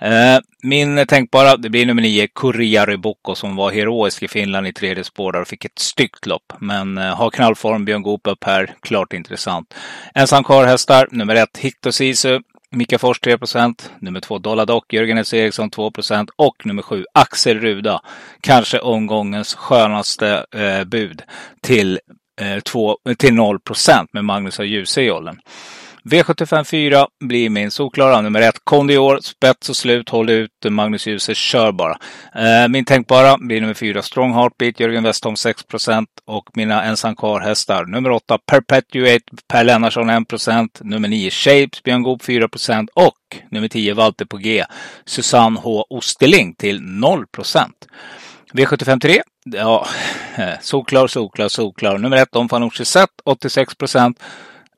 Eh, min tänkbara, det blir nummer nio, Korea Ryboko som var heroisk i Finland i tredje spår och fick ett styggt lopp. Men eh, har knallform, Björn Goop upp här, klart intressant. Ensam kvar hästar, nummer ett, Hicto Sisu. Mika Fors 3 nummer 2 Dollardock, Jörgen S. Eriksson 2% och nummer 7 Axel Ruda. Kanske omgångens skönaste eh, bud till, eh, två, till 0% med Magnus och Djuse i åldern. V75 4 blir min solklara nummer ett. Kondior, spets och slut, håll ut, Magnus Djuse, kör bara. Eh, min tänkbara blir nummer fyra, Strong Heartbeat, Jörgen Westholm 6% och mina ensam kvar hästar. Nummer åtta, Perpetuate, Per Lennarsson 1% Nummer nio, Shapes, Björn Goop 4 och nummer 10, Walter på G, Susanne H. Osterling till 0% V75 3. Ja, solklar, solklar, solklar. Nummer ett, Fanucci Zet, 86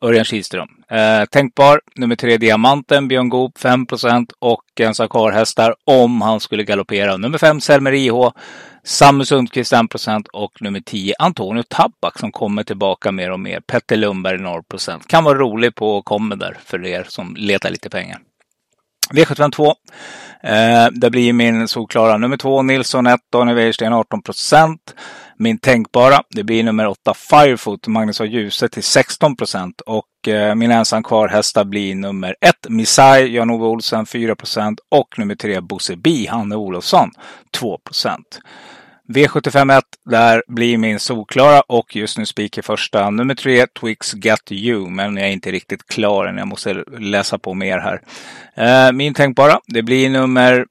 Örjan Kihlström. Eh, tänkbar nummer tre Diamanten, Björn Goop 5% och en Sakar-hästar om han skulle galoppera. Nummer fem Selmer IH, Samu Sundqvist 1% och nummer 10 Antonio Tabak som kommer tillbaka mer och mer. Petter Lundberg 0% Kan vara rolig på kommer där för er som letar lite pengar. V752. Eh, det blir min solklara nummer två Nilsson 1, Daniel Wäjersten 18 procent. Min tänkbara, det blir nummer 8 Firefoot, Magnus och Ljuse till 16 procent. Och eh, min ensam kvar hästar blir nummer 1 Misai, Jan-Ove Olsen 4 procent. Och nummer 3 Bosse Bi, Hanne Olofsson 2 procent. V751, där blir min solklara och just nu spik i första. Nummer tre, Twix Got You, men jag är inte riktigt klar än. Jag måste läsa på mer här. Eh, min tänkbara, det blir nummer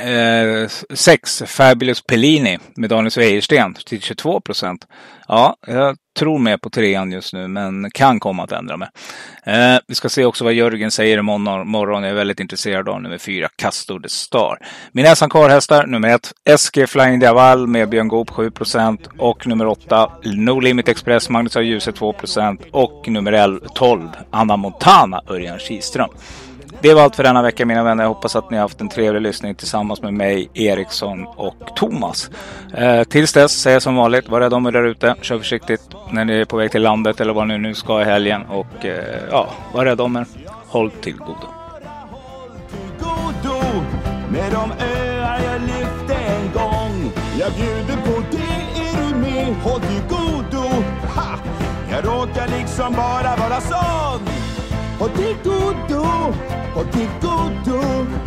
Eh, sex, Fabulous Pellini med Daniel Wäjersten till 22 procent. Ja, jag tror mer på trean just nu, men kan komma att ändra mig. Eh, vi ska se också vad Jörgen säger imorgon. Morgon. Jag är väldigt intresserad av nummer fyra, Castor the Star. Mina ensam karlhästar, nummer ett, SG Flying Diaval med Björn Goop 7 och nummer åtta, No Limit Express, Magnus av Ljuset 2 och nummer 11, 12, Anna Montana, Örjan Kihlström. Det var allt för denna vecka mina vänner. Jag hoppas att ni har haft en trevlig lyssning tillsammans med mig, Eriksson och Thomas. Eh, tills dess säger jag som vanligt, var rädda om er där ute. Kör försiktigt när ni är på väg till landet eller vad ni nu ska i helgen. Och eh, ja, var rädda om er. Håll till godo. Med de öar jag lyft Jag bjuder på det, är du med? Håll till godo. Ha! Jag råkar liksom bara vara sån. Håll till godo, håll till godo.